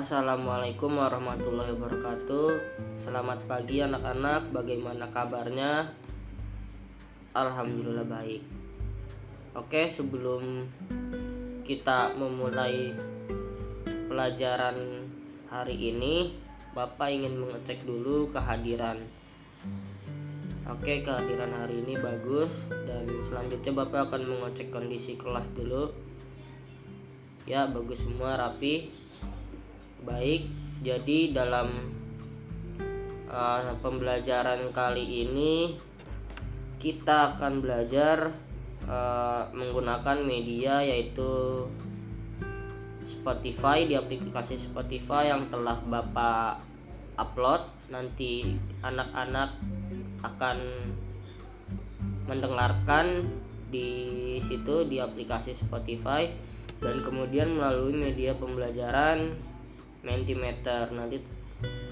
Assalamualaikum warahmatullahi wabarakatuh. Selamat pagi anak-anak. Bagaimana kabarnya? Alhamdulillah baik. Oke, sebelum kita memulai pelajaran hari ini, Bapak ingin mengecek dulu kehadiran. Oke, kehadiran hari ini bagus dan selanjutnya Bapak akan mengecek kondisi kelas dulu. Ya, bagus semua rapi. Baik, jadi dalam uh, pembelajaran kali ini kita akan belajar uh, menggunakan media yaitu Spotify di aplikasi Spotify yang telah Bapak upload. Nanti anak-anak akan mendengarkan di situ di aplikasi Spotify dan kemudian melalui media pembelajaran Mentimeter nanti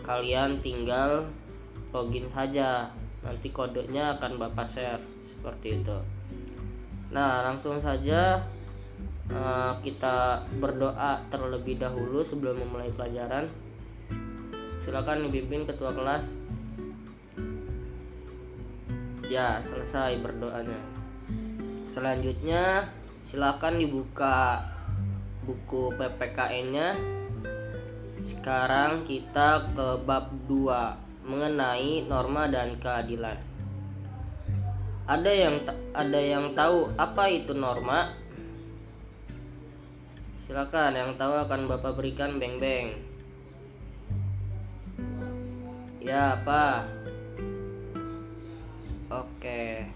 kalian tinggal login saja. Nanti kodenya akan bapak share seperti itu. Nah langsung saja uh, kita berdoa terlebih dahulu sebelum memulai pelajaran. Silakan dipimpin ketua kelas. Ya selesai berdoanya. Selanjutnya silakan dibuka buku PPKN nya sekarang kita ke bab 2 mengenai norma dan keadilan. Ada yang ada yang tahu apa itu norma? Silakan yang tahu akan Bapak berikan beng-beng. Ya, apa? Oke.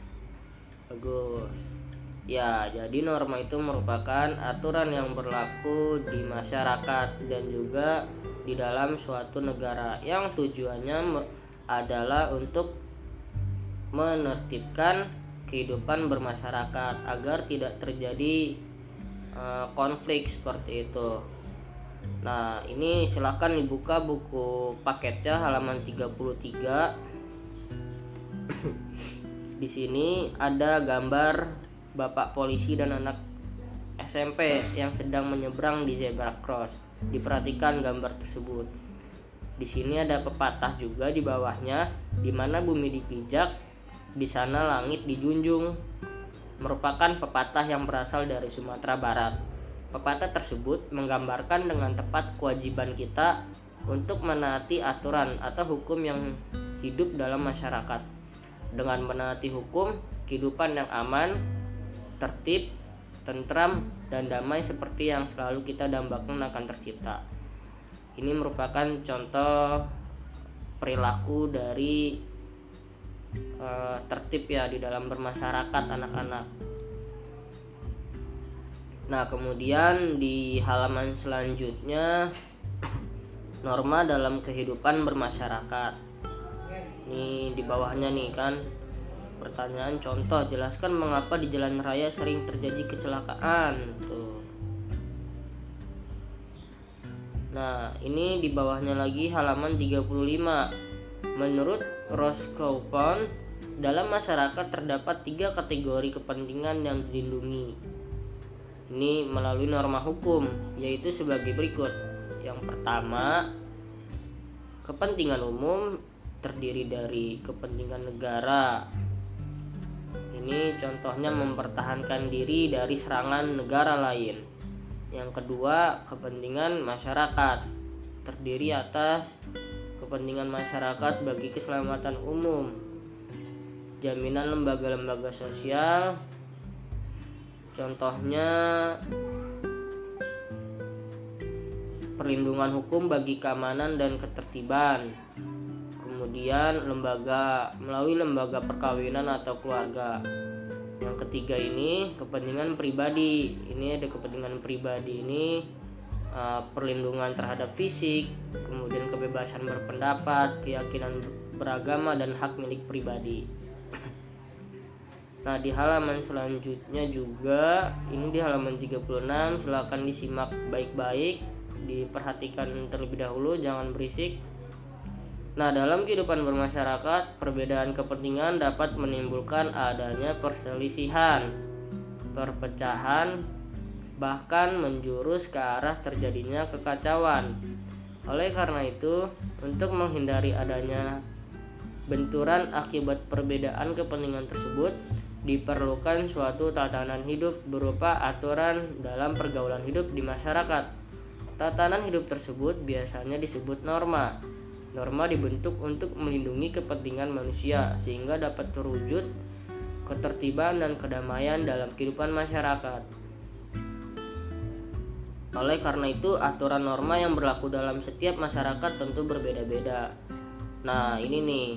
Bagus. Ya, jadi norma itu merupakan aturan yang berlaku di masyarakat dan juga di dalam suatu negara yang tujuannya adalah untuk menertibkan kehidupan bermasyarakat agar tidak terjadi uh, konflik seperti itu. Nah, ini silahkan dibuka buku paketnya halaman 33. Di sini ada gambar bapak polisi dan anak SMP yang sedang menyeberang di zebra cross. Diperhatikan gambar tersebut. Di sini ada pepatah juga di bawahnya, di mana bumi dipijak, di sana langit dijunjung. Merupakan pepatah yang berasal dari Sumatera Barat. Pepatah tersebut menggambarkan dengan tepat kewajiban kita untuk menaati aturan atau hukum yang hidup dalam masyarakat. Dengan menaati hukum, kehidupan yang aman, tertib, tentram, dan damai seperti yang selalu kita dambakan akan tercipta. Ini merupakan contoh perilaku dari uh, tertib ya di dalam bermasyarakat anak-anak. Nah, kemudian di halaman selanjutnya norma dalam kehidupan bermasyarakat. Ini di bawahnya nih kan Pertanyaan contoh, jelaskan mengapa di jalan raya sering terjadi kecelakaan. Tuh. Nah, ini di bawahnya lagi halaman 35. Menurut Roscoe dalam masyarakat terdapat tiga kategori kepentingan yang dilindungi. Ini melalui norma hukum, yaitu sebagai berikut. Yang pertama, kepentingan umum terdiri dari kepentingan negara, ini contohnya mempertahankan diri dari serangan negara lain. Yang kedua, kepentingan masyarakat. Terdiri atas kepentingan masyarakat bagi keselamatan umum, jaminan lembaga-lembaga sosial, contohnya perlindungan hukum bagi keamanan dan ketertiban, kemudian lembaga melalui lembaga perkawinan atau keluarga. Yang ketiga ini kepentingan pribadi. Ini ada kepentingan pribadi ini uh, perlindungan terhadap fisik kemudian kebebasan berpendapat keyakinan beragama dan hak milik pribadi. Nah di halaman selanjutnya juga ini di halaman 36 silahkan disimak baik-baik diperhatikan terlebih dahulu jangan berisik Nah, dalam kehidupan bermasyarakat, perbedaan kepentingan dapat menimbulkan adanya perselisihan, perpecahan, bahkan menjurus ke arah terjadinya kekacauan. Oleh karena itu, untuk menghindari adanya benturan akibat perbedaan kepentingan tersebut, diperlukan suatu tatanan hidup berupa aturan dalam pergaulan hidup di masyarakat. Tatanan hidup tersebut biasanya disebut norma. Norma dibentuk untuk melindungi kepentingan manusia sehingga dapat terwujud ketertiban dan kedamaian dalam kehidupan masyarakat. Oleh karena itu, aturan norma yang berlaku dalam setiap masyarakat tentu berbeda-beda. Nah, ini nih,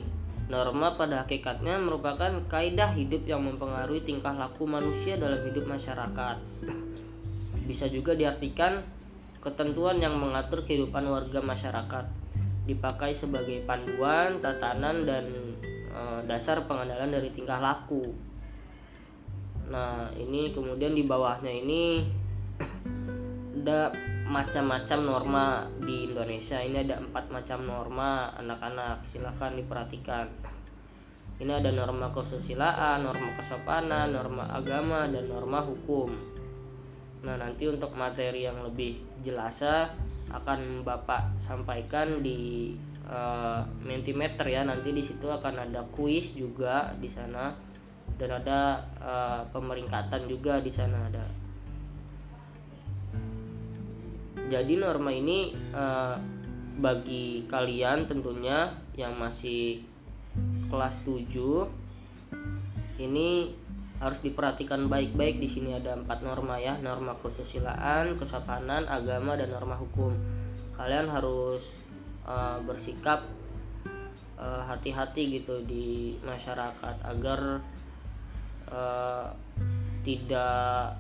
norma pada hakikatnya merupakan kaidah hidup yang mempengaruhi tingkah laku manusia dalam hidup masyarakat. Bisa juga diartikan ketentuan yang mengatur kehidupan warga masyarakat, dipakai sebagai panduan, tatanan, dan e, dasar pengandalan dari tingkah laku. Nah, ini kemudian di bawahnya ini ada macam-macam norma di Indonesia. Ini ada empat macam norma anak-anak. Silahkan diperhatikan. Ini ada norma kesusilaan norma kesopanan norma agama dan norma hukum. Nah nanti untuk materi yang lebih jelas akan bapak sampaikan di uh, Mentimeter ya. Nanti di situ akan ada kuis juga di sana. Dan ada uh, pemeringkatan juga di sana ada. Jadi norma ini uh, bagi kalian tentunya yang masih kelas 7 ini harus diperhatikan baik-baik. Di sini ada empat norma ya norma kesusilaan kesopanan agama dan norma hukum. Kalian harus uh, bersikap eh, hati-hati uh, gitu di masyarakat agar uh, tidak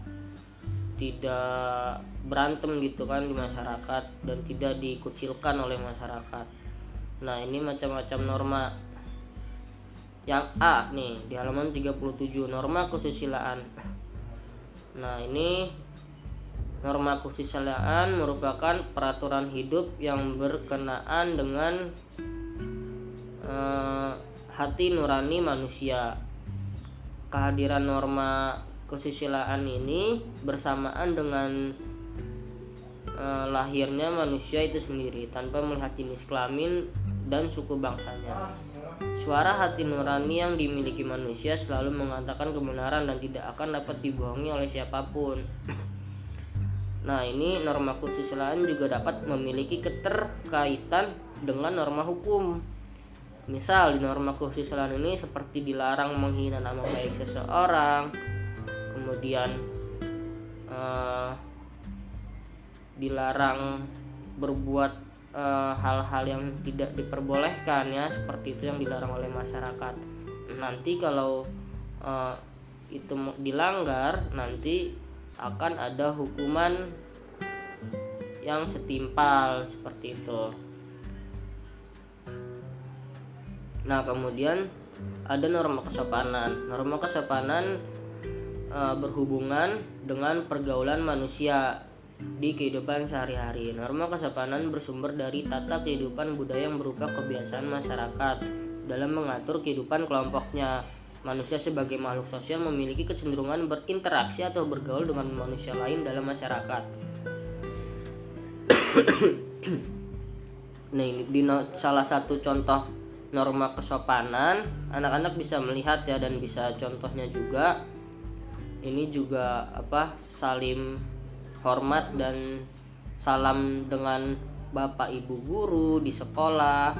tidak berantem gitu kan di masyarakat dan tidak dikucilkan oleh masyarakat. Nah ini macam-macam norma yang A nih di halaman 37 norma kesusilaan nah ini norma kesusilaan merupakan peraturan hidup yang berkenaan dengan eh, hati nurani manusia kehadiran norma kesusilaan ini bersamaan dengan e, lahirnya manusia itu sendiri tanpa melihat jenis kelamin dan suku bangsanya. Suara hati nurani yang dimiliki manusia selalu mengatakan kebenaran dan tidak akan dapat dibohongi oleh siapa pun. Nah, ini norma kesusilaan juga dapat memiliki keterkaitan dengan norma hukum. Misal di norma kesusilaan ini seperti dilarang menghina nama baik seseorang, kemudian uh, dilarang berbuat eh, hal-hal uh, yang tidak diperbolehkan ya seperti itu yang dilarang oleh masyarakat. Nanti kalau uh, itu dilanggar nanti akan ada hukuman yang setimpal seperti itu. Nah kemudian ada norma kesopanan. Norma kesopanan e, berhubungan dengan pergaulan manusia di kehidupan sehari-hari. Norma kesopanan bersumber dari tata kehidupan budaya yang berupa kebiasaan masyarakat dalam mengatur kehidupan kelompoknya. Manusia sebagai makhluk sosial memiliki kecenderungan berinteraksi atau bergaul dengan manusia lain dalam masyarakat. nah, ini di salah satu contoh norma kesopanan, anak-anak bisa melihat ya dan bisa contohnya juga ini juga apa salim hormat dan salam dengan bapak ibu guru di sekolah.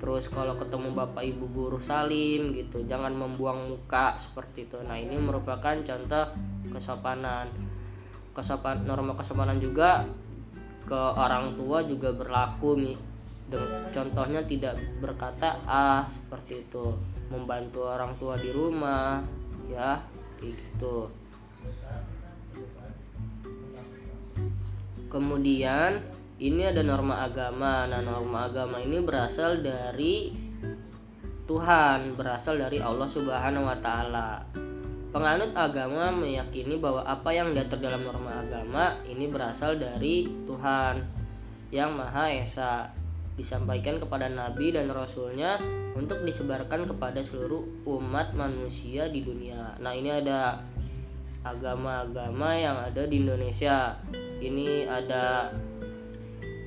Terus kalau ketemu bapak ibu guru salim gitu jangan membuang muka seperti itu. Nah ini merupakan contoh kesopanan. Kesopan norma kesopanan juga ke orang tua juga berlaku contohnya tidak berkata ah seperti itu. Membantu orang tua di rumah ya gitu kemudian ini ada norma agama. Nah norma agama ini berasal dari Tuhan berasal dari Allah Subhanahu wa taala. Penganut agama meyakini bahwa apa yang diatur dalam norma agama ini berasal dari Tuhan yang Maha Esa. Disampaikan kepada nabi dan rasulnya untuk disebarkan kepada seluruh umat manusia di dunia. Nah, ini ada agama-agama yang ada di Indonesia. Ini ada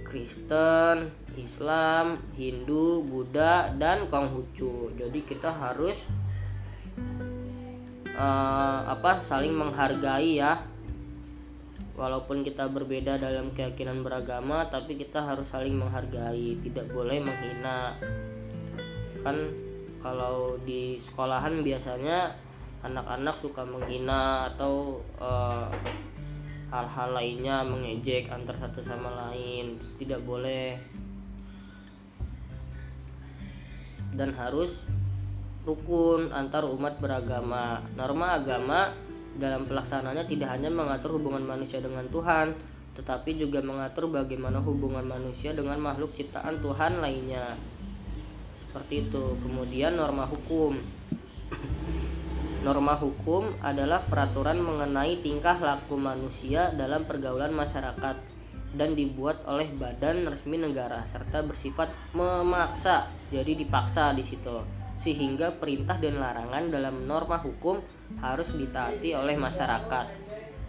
Kristen, Islam, Hindu, Buddha, dan Konghucu. Jadi kita harus uh, apa saling menghargai ya. Walaupun kita berbeda dalam keyakinan beragama, tapi kita harus saling menghargai, tidak boleh menghina. Kan kalau di sekolahan biasanya anak-anak suka menghina atau uh, hal-hal lainnya mengejek antar satu sama lain tidak boleh. Dan harus rukun antar umat beragama. Norma agama dalam pelaksanaannya tidak hanya mengatur hubungan manusia dengan Tuhan tetapi juga mengatur bagaimana hubungan manusia dengan makhluk ciptaan Tuhan lainnya. Seperti itu. Kemudian norma hukum Norma hukum adalah peraturan mengenai tingkah laku manusia dalam pergaulan masyarakat dan dibuat oleh badan resmi negara serta bersifat memaksa. Jadi dipaksa di situ. Sehingga perintah dan larangan dalam norma hukum harus ditaati oleh masyarakat.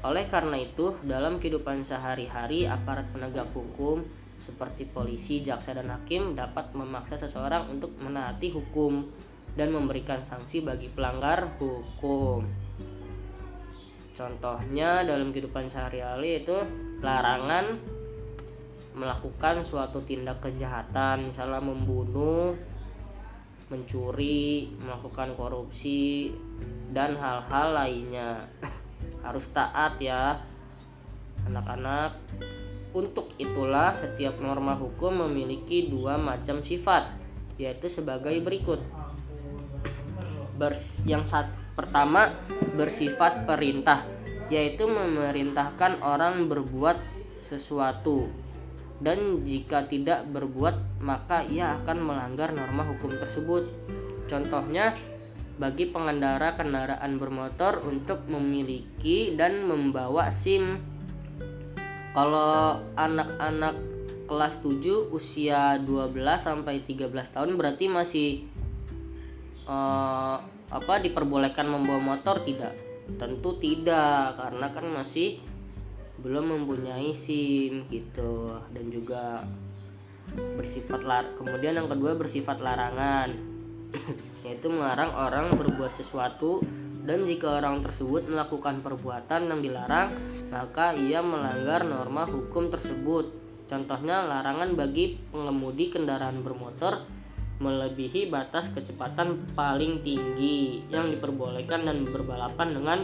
Oleh karena itu, dalam kehidupan sehari-hari aparat penegak hukum seperti polisi, jaksa dan hakim dapat memaksa seseorang untuk menaati hukum dan memberikan sanksi bagi pelanggar hukum. Contohnya dalam kehidupan sehari-hari itu larangan melakukan suatu tindak kejahatan, misalnya membunuh, mencuri, melakukan korupsi dan hal-hal lainnya. Harus taat ya anak-anak. Untuk itulah setiap norma hukum memiliki dua macam sifat, yaitu sebagai berikut bers yang saat pertama bersifat perintah yaitu memerintahkan orang berbuat sesuatu dan jika tidak berbuat maka ia akan melanggar norma hukum tersebut. Contohnya bagi pengendara kendaraan bermotor untuk memiliki dan membawa SIM. Kalau anak-anak kelas 7 usia 12 sampai 13 tahun berarti masih uh, apa diperbolehkan membawa motor? Tidak. Tentu tidak karena kan masih belum mempunyai SIM gitu. Dan juga bersifat lar kemudian yang kedua bersifat larangan. Yaitu melarang orang berbuat sesuatu dan jika orang tersebut melakukan perbuatan yang dilarang maka ia melanggar norma hukum tersebut. Contohnya larangan bagi pengemudi kendaraan bermotor melebihi batas kecepatan paling tinggi yang diperbolehkan dan berbalapan dengan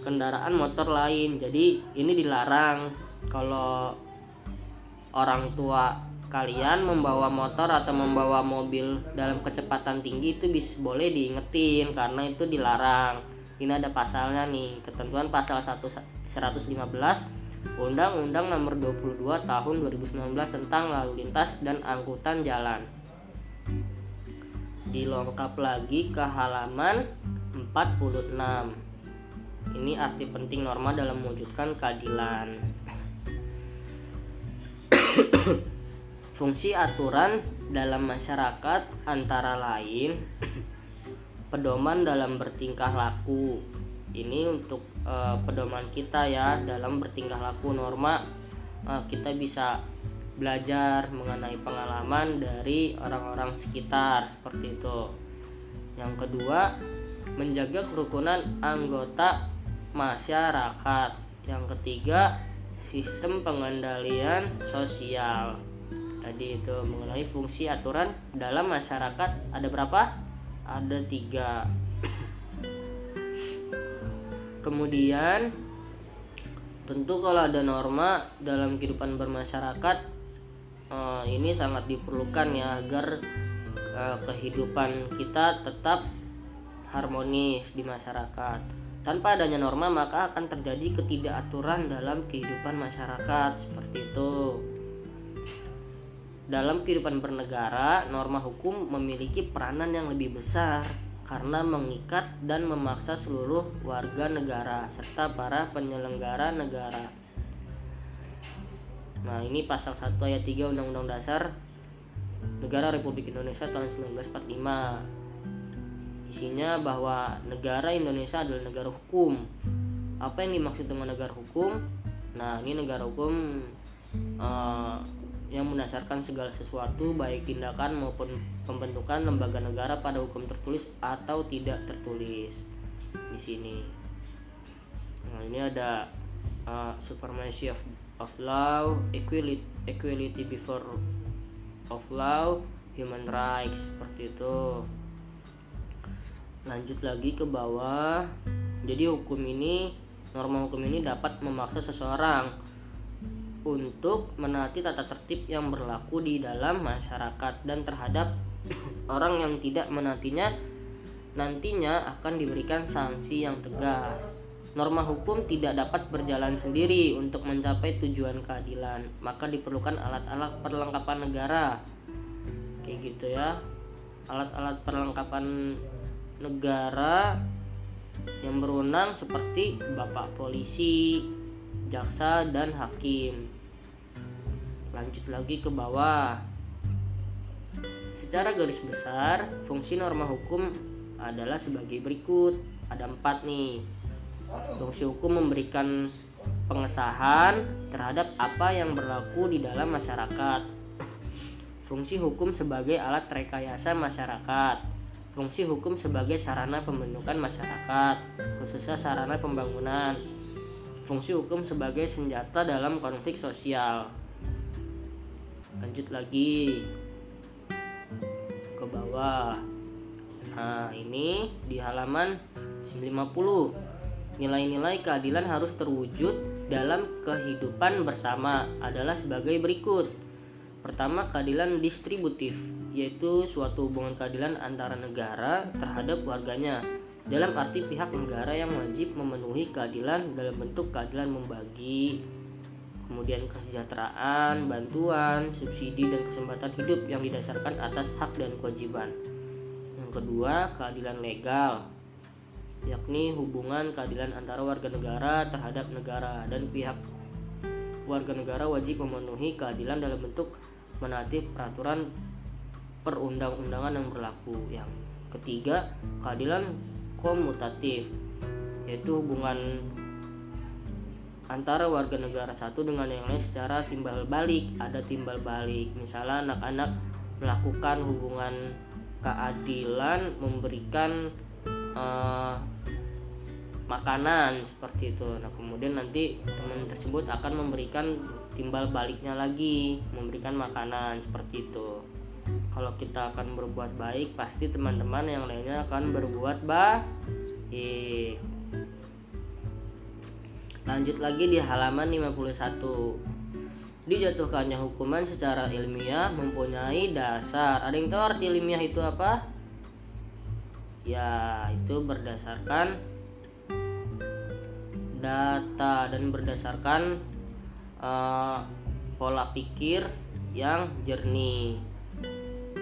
kendaraan motor lain. Jadi ini dilarang kalau orang tua kalian membawa motor atau membawa mobil dalam kecepatan tinggi itu bisa boleh diingetin karena itu dilarang. Ini ada pasalnya nih, ketentuan pasal 1, 115 Undang-Undang Nomor 22 Tahun 2019 tentang Lalu Lintas dan Angkutan Jalan dilengkap lagi ke halaman 46 ini arti penting norma dalam mewujudkan keadilan. Fungsi aturan dalam masyarakat antara lain pedoman dalam bertingkah laku. Ini untuk uh, pedoman kita ya dalam bertingkah laku. Norma uh, kita bisa belajar mengenai pengalaman dari orang-orang sekitar seperti itu. Yang kedua, menjaga kerukunan anggota masyarakat. Yang ketiga, sistem pengendalian sosial. Tadi itu mengenai fungsi aturan dalam masyarakat ada berapa? Ada tiga. Kemudian tentu kalau ada norma dalam kehidupan bermasyarakat uh, ini sangat diperlukan ya agar uh, kehidupan kita tetap harmonis di masyarakat. Tanpa adanya norma maka akan terjadi ketidakaturan dalam kehidupan masyarakat seperti itu. Dalam kehidupan bernegara, norma hukum memiliki peranan yang lebih besar karena mengikat dan memaksa seluruh warga negara serta para penyelenggara negara Nah, ini pasal 1 ayat 3 Undang-Undang Dasar Negara Republik Indonesia tahun 1945. Isinya bahwa negara Indonesia adalah negara hukum. Apa yang dimaksud dengan negara hukum? Nah, ini negara hukum uh, yang mendasarkan segala sesuatu baik tindakan maupun pembentukan lembaga negara pada hukum tertulis atau tidak tertulis di sini. Nah, ini ada uh, supremacy of, of law, equality, equality before of law, human rights seperti itu. Lanjut lagi ke bawah. Jadi hukum ini norma hukum ini dapat memaksa seseorang untuk menaati tata tertib yang berlaku di dalam masyarakat dan terhadap orang yang tidak menatinya nantinya akan diberikan sanksi yang tegas. Norma hukum tidak dapat berjalan sendiri untuk mencapai tujuan keadilan, maka diperlukan alat-alat perlengkapan negara. Kayak gitu ya. Alat-alat perlengkapan negara yang berwenang seperti Bapak polisi, jaksa dan hakim. Lanjut lagi ke bawah. Secara garis besar fungsi norma hukum adalah sebagai berikut. Ada empat nih fungsi hukum memberikan pengesahan terhadap apa yang berlaku di dalam masyarakat. Fungsi hukum sebagai alat rekayasa masyarakat. Fungsi hukum sebagai sarana pembentukan masyarakat khususnya sarana pembangunan. Fungsi hukum sebagai senjata dalam konflik sosial. Lanjut lagi. Ke bawah. Nah ini di halaman 50 nilai-nilai keadilan harus terwujud dalam kehidupan bersama adalah sebagai berikut. Pertama keadilan distributif yaitu suatu hubungan keadilan antara negara terhadap warganya. Dalam arti pihak negara yang wajib memenuhi keadilan dalam bentuk keadilan membagi kemudian kesejahteraan, bantuan, subsidi dan kesempatan hidup yang didasarkan atas hak dan kewajiban. Yang kedua, keadilan legal, yakni hubungan keadilan antara warga negara terhadap negara dan pihak warga negara wajib memenuhi keadilan dalam bentuk menaati peraturan perundang-undangan yang berlaku. Yang ketiga, keadilan komutatif, yaitu hubungan antara warga negara satu dengan yang lain secara timbal balik ada timbal balik misalnya anak-anak melakukan hubungan keadilan memberikan uh, makanan seperti itu nah kemudian nanti teman tersebut akan memberikan timbal baliknya lagi memberikan makanan seperti itu kalau kita akan berbuat baik pasti teman-teman yang lainnya akan berbuat baik Lanjut lagi di halaman 51. Dijatuhkannya hukuman secara ilmiah mempunyai dasar. Ada yang tahu arti ilmiah itu apa? Ya, itu berdasarkan data dan berdasarkan uh, pola pikir yang jernih.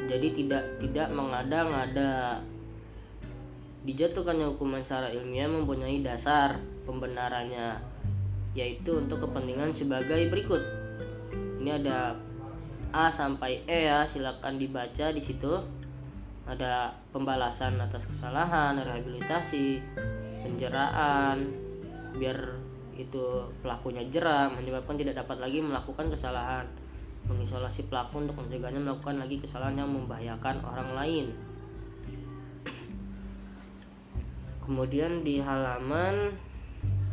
Jadi tidak tidak mengada-ngada. Dijatuhkannya hukuman secara ilmiah mempunyai dasar pembenarannya yaitu untuk kepentingan sebagai berikut. Ini ada A sampai E ya, silakan dibaca di situ. Ada pembalasan atas kesalahan, rehabilitasi, penjeraan, biar itu pelakunya jerah menyebabkan tidak dapat lagi melakukan kesalahan. Mengisolasi pelaku untuk mencegahnya melakukan lagi kesalahan yang membahayakan orang lain. Kemudian di halaman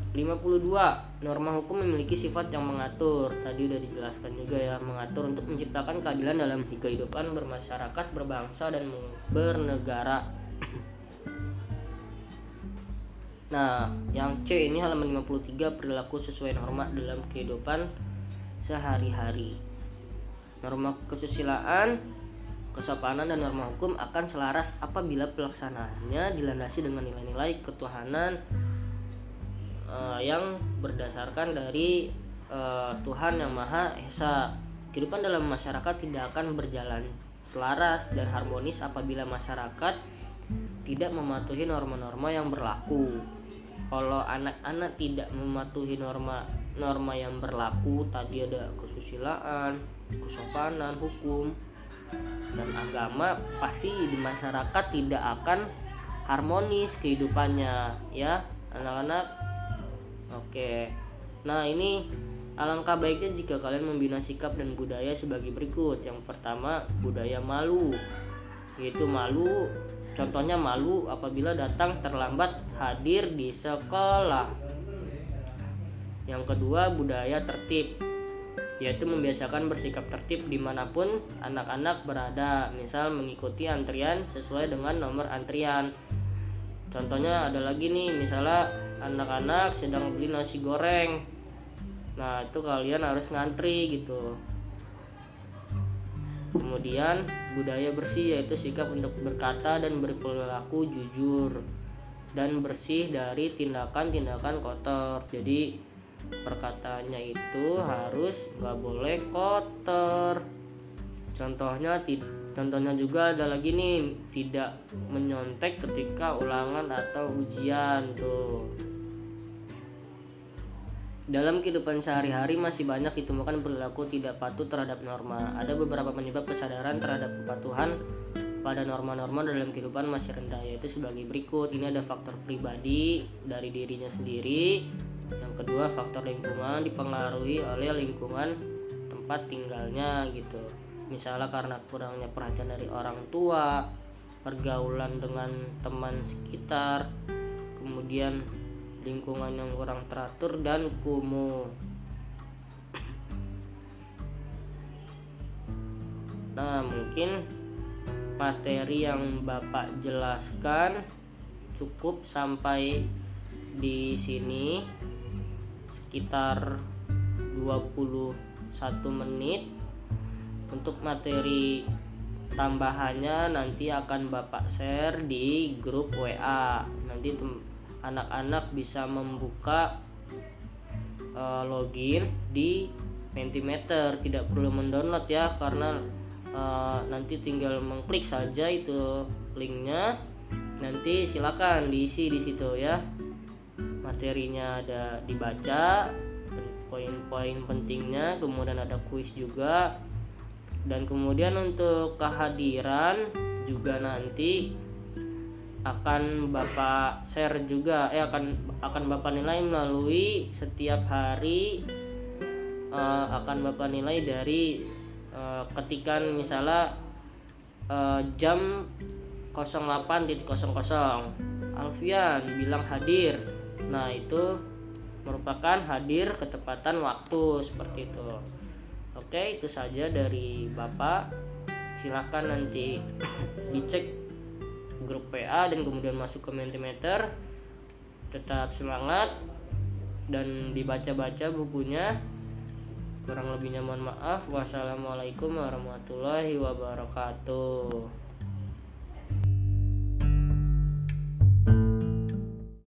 52 norma hukum memiliki sifat yang mengatur. Tadi udah dijelaskan juga ya mengatur untuk menciptakan keadilan dalam kehidupan bermasyarakat berbangsa dan bernegara. Nah yang C ini halaman 53 perilaku sesuai norma dalam kehidupan sehari-hari. Norma kesusilaan kesopanan dan norma hukum akan selaras apabila pelaksanaannya dilandasi dengan nilai-nilai ketuhanan uh, yang berdasarkan dari uh, Tuhan yang Maha Esa. Kehidupan dalam masyarakat tidak akan berjalan selaras dan harmonis apabila masyarakat tidak mematuhi norma-norma yang berlaku. Kalau anak-anak tidak mematuhi norma norma yang berlaku, tadi ada kesusilaan, kesopanan, hukum, dan agama, pasti di masyarakat tidak akan harmonis kehidupannya, ya. Anak-anak Oke. Nah, ini Alangkah baiknya jika kalian membina sikap dan budaya sebagai berikut. Yang pertama, budaya malu. Yaitu malu, contohnya malu apabila datang terlambat hadir di sekolah. Yang kedua, budaya tertib. Yaitu membiasakan bersikap tertib di mana pun anak-anak berada. Misal mengikuti antrian sesuai dengan nomor antrian. Contohnya ada lagi nih, misalnya anak-anak sedang beli nasi goreng. Nah itu kalian harus ngantri gitu. Kemudian budaya bersih yaitu sikap untuk berkata dan berperilaku jujur dan bersih dari tindakan-tindakan kotor. Jadi perkataannya itu harus nggak boleh kotor. Contohnya contohnya juga ada lagi nih tidak menyontek ketika ulangan atau ujian tuh dalam kehidupan sehari-hari masih banyak ditemukan perilaku tidak patuh terhadap norma. Ada beberapa penyebab kesadaran terhadap kepatuhan pada norma-norma dalam kehidupan masih rendah yaitu sebagai berikut. Ini ada faktor pribadi dari dirinya sendiri. Yang kedua faktor lingkungan dipengaruhi oleh lingkungan tempat tinggalnya gitu. Misalnya karena kurangnya perhatian dari orang tua, pergaulan dengan teman sekitar, kemudian lingkungan yang kurang teratur dan kumuh. Nah, mungkin materi yang Bapak jelaskan cukup sampai di sini sekitar 21 menit untuk materi tambahannya nanti akan Bapak share di grup WA nanti anak-anak bisa membuka uh, login di Mentimeter tidak perlu mendownload ya karena uh, nanti tinggal mengklik saja itu linknya. Nanti silakan diisi di situ ya. Materinya ada dibaca poin-poin pentingnya kemudian ada kuis juga dan kemudian untuk kehadiran juga nanti akan Bapak share juga eh akan akan Bapak nilai melalui setiap hari uh, akan Bapak nilai dari uh, ketikan misalnya uh, jam 08.00 Alfian bilang hadir. Nah itu merupakan hadir ketepatan waktu seperti itu oke itu saja dari Bapak. Silahkan nanti dicek grup PA dan kemudian masuk ke Mentimeter. Tetap semangat dan dibaca-baca bukunya. Kurang lebihnya mohon maaf. Wassalamualaikum warahmatullahi wabarakatuh